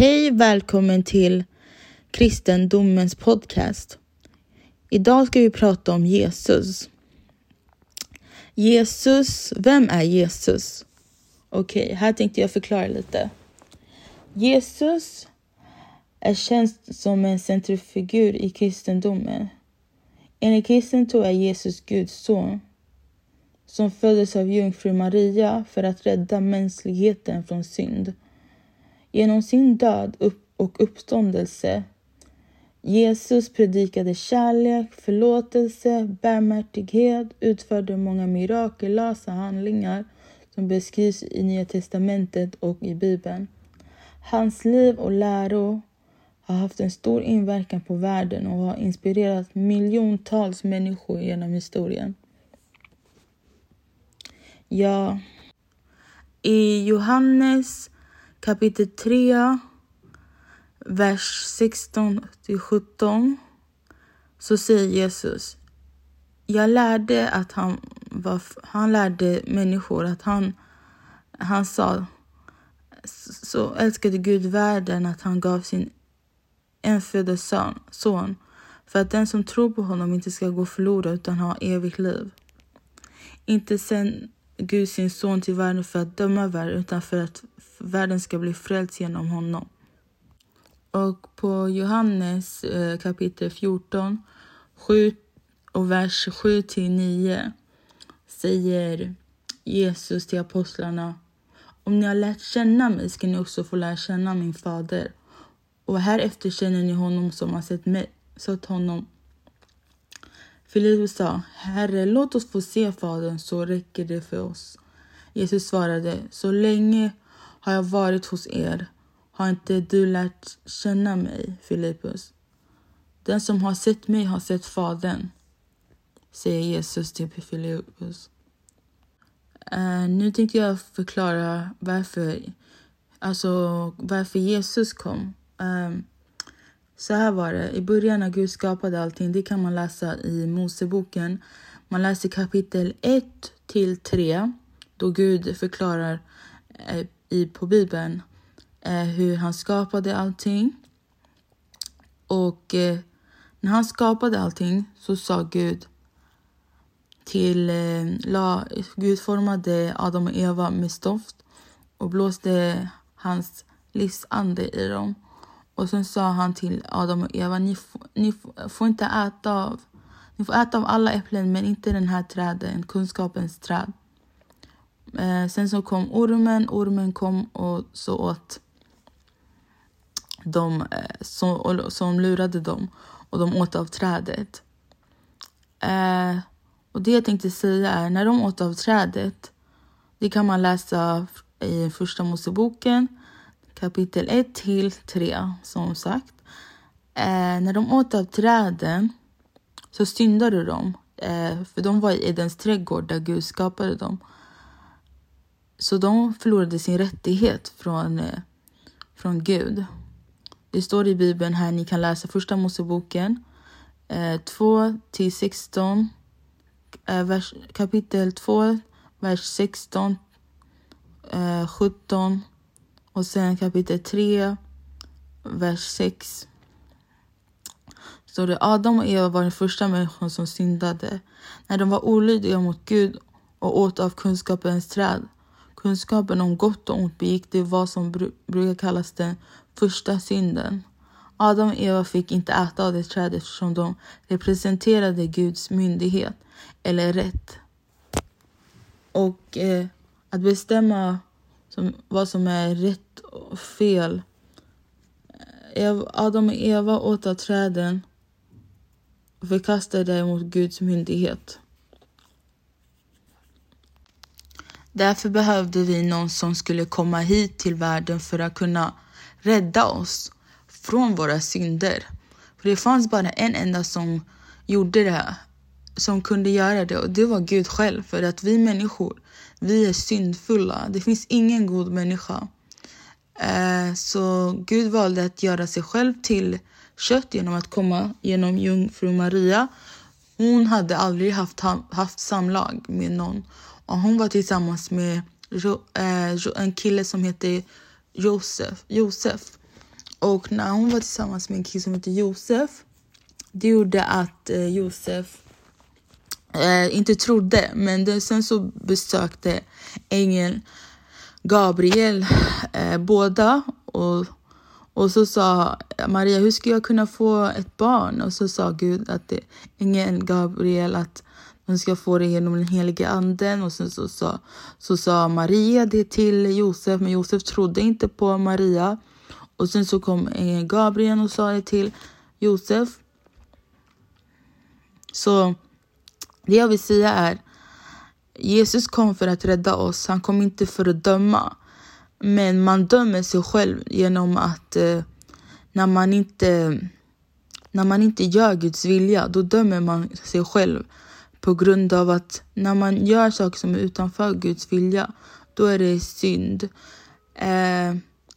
Hej, välkommen till kristendomens podcast. Idag ska vi prata om Jesus. Jesus, vem är Jesus? Okej, okay, här tänkte jag förklara lite. Jesus är känd som en centralfigur i kristendomen. Enligt kristen tro är Jesus Guds son som föddes av jungfru Maria för att rädda mänskligheten från synd. Genom sin död och uppståndelse Jesus predikade kärlek, förlåtelse, barmhärtighet, utförde många mirakulösa handlingar som beskrivs i Nya testamentet och i Bibeln. Hans liv och läro har haft en stor inverkan på världen och har inspirerat miljontals människor genom historien. Ja, i Johannes kapitel 3, vers 16 till 17 så säger Jesus jag lärde att han var, han lärde människor att han, han sa så älskade Gud världen att han gav sin enfödde son, son för att den som tror på honom inte ska gå förlorad utan ha evigt liv. Inte sen Gud sin son till världen för att döma världen utan för att världen ska bli frälst genom honom. Och på Johannes eh, kapitel 14, 7 och vers 7 till 9 säger Jesus till apostlarna Om ni har lärt känna mig ska ni också få lära känna min fader. Och härefter känner ni honom som har sett mig, sett honom. Filippus sa, Herre, låt oss få se Fadern så räcker det för oss. Jesus svarade, så länge har jag varit hos er har inte du lärt känna mig, Filippus? Den som har sett mig har sett Fadern, säger Jesus till Filippus. Uh, nu tänkte jag förklara varför, alltså varför Jesus kom. Uh, så här var det. I början när Gud skapade allting, det kan man läsa i Moseboken. Man läser kapitel 1 till 3 då Gud förklarar eh, i, på Bibeln eh, hur han skapade allting. Och eh, när han skapade allting så sa Gud till eh, la, Gud formade Adam och Eva med stoft och blåste hans livsande i dem. Och sen sa han till Adam och Eva, ni, ni får inte äta av ni får äta av alla äpplen men inte den här träden, kunskapens träd. Eh, sen så kom ormen, ormen kom och så åt de eh, som, som lurade dem och de åt av trädet. Eh, och det jag tänkte säga är, när de åt av trädet, det kan man läsa i första Moseboken kapitel 1 till 3 som sagt. Eh, när de åt av träden så syndade de, eh, för de var i Edens trädgård där Gud skapade dem. Så de förlorade sin rättighet från, eh, från Gud. Det står i Bibeln här, ni kan läsa första Moseboken eh, 2 till 16, eh, vers, kapitel 2, vers 16, eh, 17 och sen kapitel 3, vers 6 står det Adam och Eva var den första människan som syndade när de var olydiga mot Gud och åt av kunskapens träd. Kunskapen om gott och ont begick det vad som br brukar kallas den första synden. Adam och Eva fick inte äta av det trädet eftersom de representerade Guds myndighet eller rätt. Och eh, att bestämma som, vad som är rätt och fel. Adam och Eva åt av träden och förkastade däremot Guds myndighet. Därför behövde vi någon som skulle komma hit till världen för att kunna rädda oss från våra synder. För det fanns bara en enda som gjorde det här, som kunde göra det och det var Gud själv. För att vi människor, vi är syndfulla. Det finns ingen god människa. Eh, så Gud valde att göra sig själv till kött genom att komma genom jungfru Maria. Hon hade aldrig haft, haft samlag med någon och hon var tillsammans med eh, en kille som hette Josef. Josef. Och när hon var tillsammans med en kille som hette Josef, det gjorde att eh, Josef eh, inte trodde, men det, sen så besökte ängeln Gabriel eh, båda och, och så sa Maria, hur ska jag kunna få ett barn? Och så sa Gud att det, ängeln Gabriel att hon ska få det genom den helige anden. Och sen så, sa, så sa Maria det till Josef, men Josef trodde inte på Maria. Och sen så kom Gabriel och sa det till Josef. Så det jag vill säga är Jesus kom för att rädda oss. Han kom inte för att döma. Men man dömer sig själv genom att eh, när, man inte, när man inte gör Guds vilja, då dömer man sig själv. På grund av att när man gör saker som är utanför Guds vilja, då är det synd. Eh,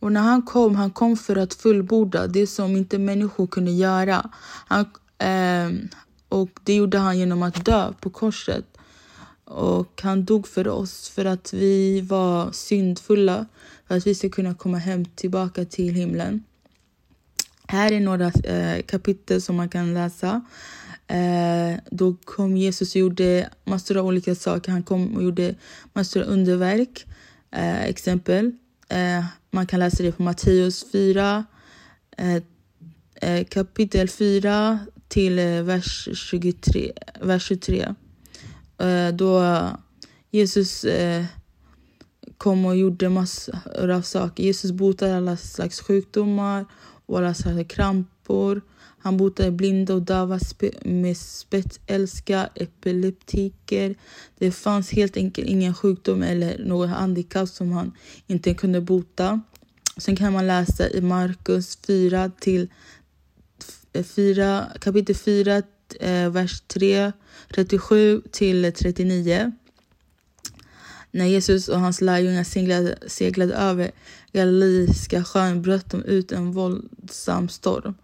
och när han kom, han kom för att fullborda det som inte människor kunde göra. Han, eh, och det gjorde han genom att dö på korset. Och han dog för oss för att vi var syndfulla, för att vi ska kunna komma hem tillbaka till himlen. Här är några eh, kapitel som man kan läsa. Eh, då kom Jesus och gjorde massor av olika saker. Han kom och gjorde massor av underverk. Eh, exempel. Eh, man kan läsa det på Matteus 4, eh, eh, kapitel 4 till eh, vers 23. Vers 23. Eh, då Jesus eh, kom och gjorde massor av saker. Jesus botade alla slags sjukdomar och alla slags krampor. Han botade blinda och döva med spetsälska, epileptiker. Det fanns helt enkelt ingen sjukdom eller något handikapp som han inte kunde bota. Sen kan man läsa i Markus 4 till 4, kapitel 4, eh, vers 3, 37 till 39. När Jesus och hans lärjungar seglade, seglade över Galileiska sjön bröt de ut en våldsam storm.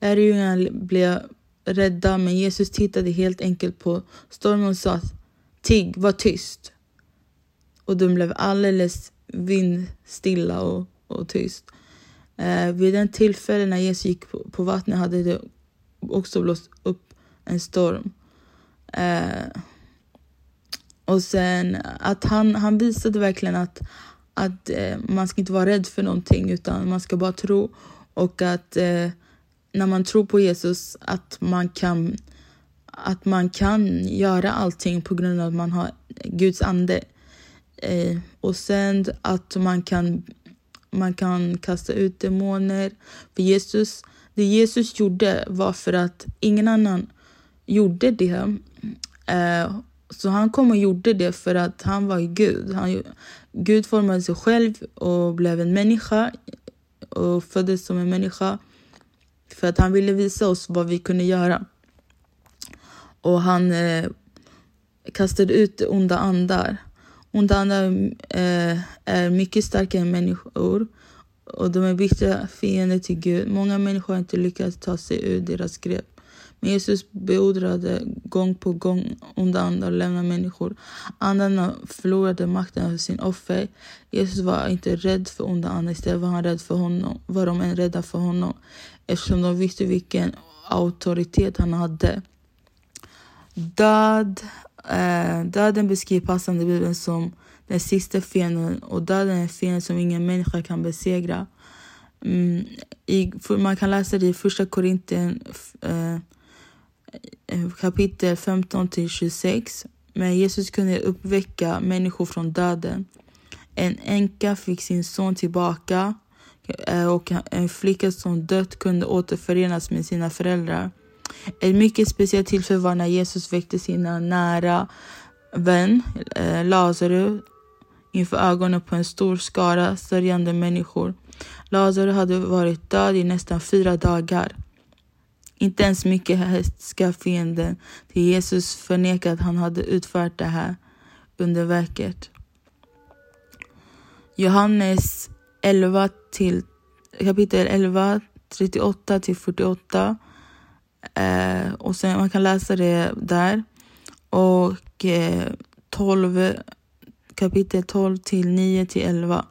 Lärjungarna blev rädda, men Jesus tittade helt enkelt på stormen och sa Tigg, var tyst. Och de blev alldeles vindstilla och, och tyst. Eh, vid den tillfället när Jesus gick på, på vattnet hade det också blåst upp en storm. Eh, och sen att han, han visade verkligen att, att eh, man ska inte vara rädd för någonting utan man ska bara tro och att eh, när man tror på Jesus att man kan att man kan göra allting på grund av att man har Guds ande. Eh, och sen att man kan, man kan kasta ut demoner. För Jesus, det Jesus gjorde var för att ingen annan gjorde det. Eh, så han kom och gjorde det för att han var Gud. Han, Gud formade sig själv och blev en människa och föddes som en människa. För att han ville visa oss vad vi kunde göra. Och han eh, kastade ut onda andar. Onda andar eh, är mycket starkare än människor och de är viktiga fiender till Gud. Många människor har inte lyckats ta sig ur deras grepp. Men Jesus beordrade gång på gång onda andar och lämnade människor. Andarna förlorade makten över sin offer. Jesus var inte rädd för onda andar, istället var han rädd för honom. Var de än rädda för honom eftersom de visste vilken auktoritet han hade. Död, eh, döden beskriver passande Bibeln som den sista fienden och döden är en fiende som ingen människa kan besegra. Mm, i, man kan läsa det i första Korintien eh, eh, kapitel 15 till 26. Men Jesus kunde uppväcka människor från döden. En änka fick sin son tillbaka eh, och en flicka som dött kunde återförenas med sina föräldrar. Ett mycket speciellt tillfälle var när Jesus väckte sina nära vän eh, Lazarus inför ögonen på en stor skara sörjande människor. Lazarus hade varit död i nästan fyra dagar. Inte ens mycket hätska fienden till Jesus förnekade att han hade utfört det här underverket. Johannes 11 till, kapitel 11, 38 till 48. Eh, och sen man kan läsa det där. Och eh, 12, kapitel 12 till 9 till 11.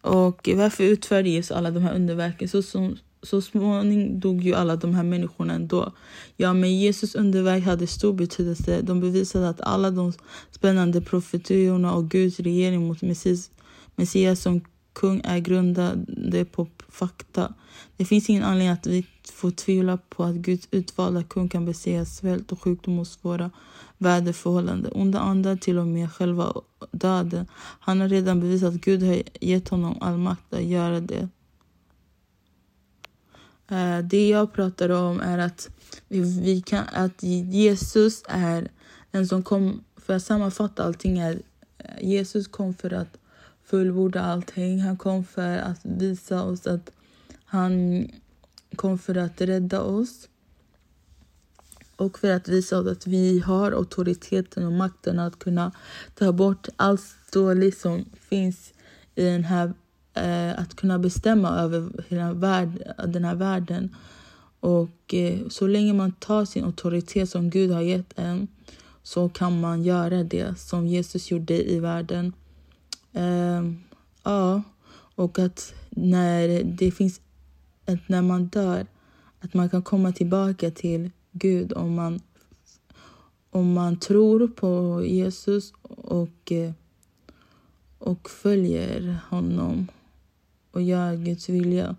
Och varför utförde Jesus alla de här underverken? Så, så, så småningom dog ju alla de här människorna ändå. Ja, men Jesus underverk hade stor betydelse. De bevisade att alla de spännande profetiorna och Guds regering mot Messias, Messias som kung är grundade på fakta. Det finns ingen anledning att vi får tvivla på att Guds utvalda kung kan besegra svält och sjukdom och svåra väderförhållanden. Onda andar, till och med själva döden. Han har redan bevisat att Gud har gett honom all makt att göra det. Eh, det jag pratar om är att, vi kan, att Jesus är den som kom, för att sammanfatta allting, är eh, Jesus kom för att fullborda allting. Han kom för att visa oss att han kom för att rädda oss och för att visa oss att vi har auktoriteten och makten att kunna ta bort allt dåligt som finns i den här eh, att kunna bestämma över hela värld, den här världen. Och eh, så länge man tar sin auktoritet som Gud har gett en så kan man göra det som Jesus gjorde i världen. Ehm, ja, och att när det finns att när man dör, att man kan komma tillbaka till Gud om man, om man tror på Jesus och, och följer honom och gör Guds vilja.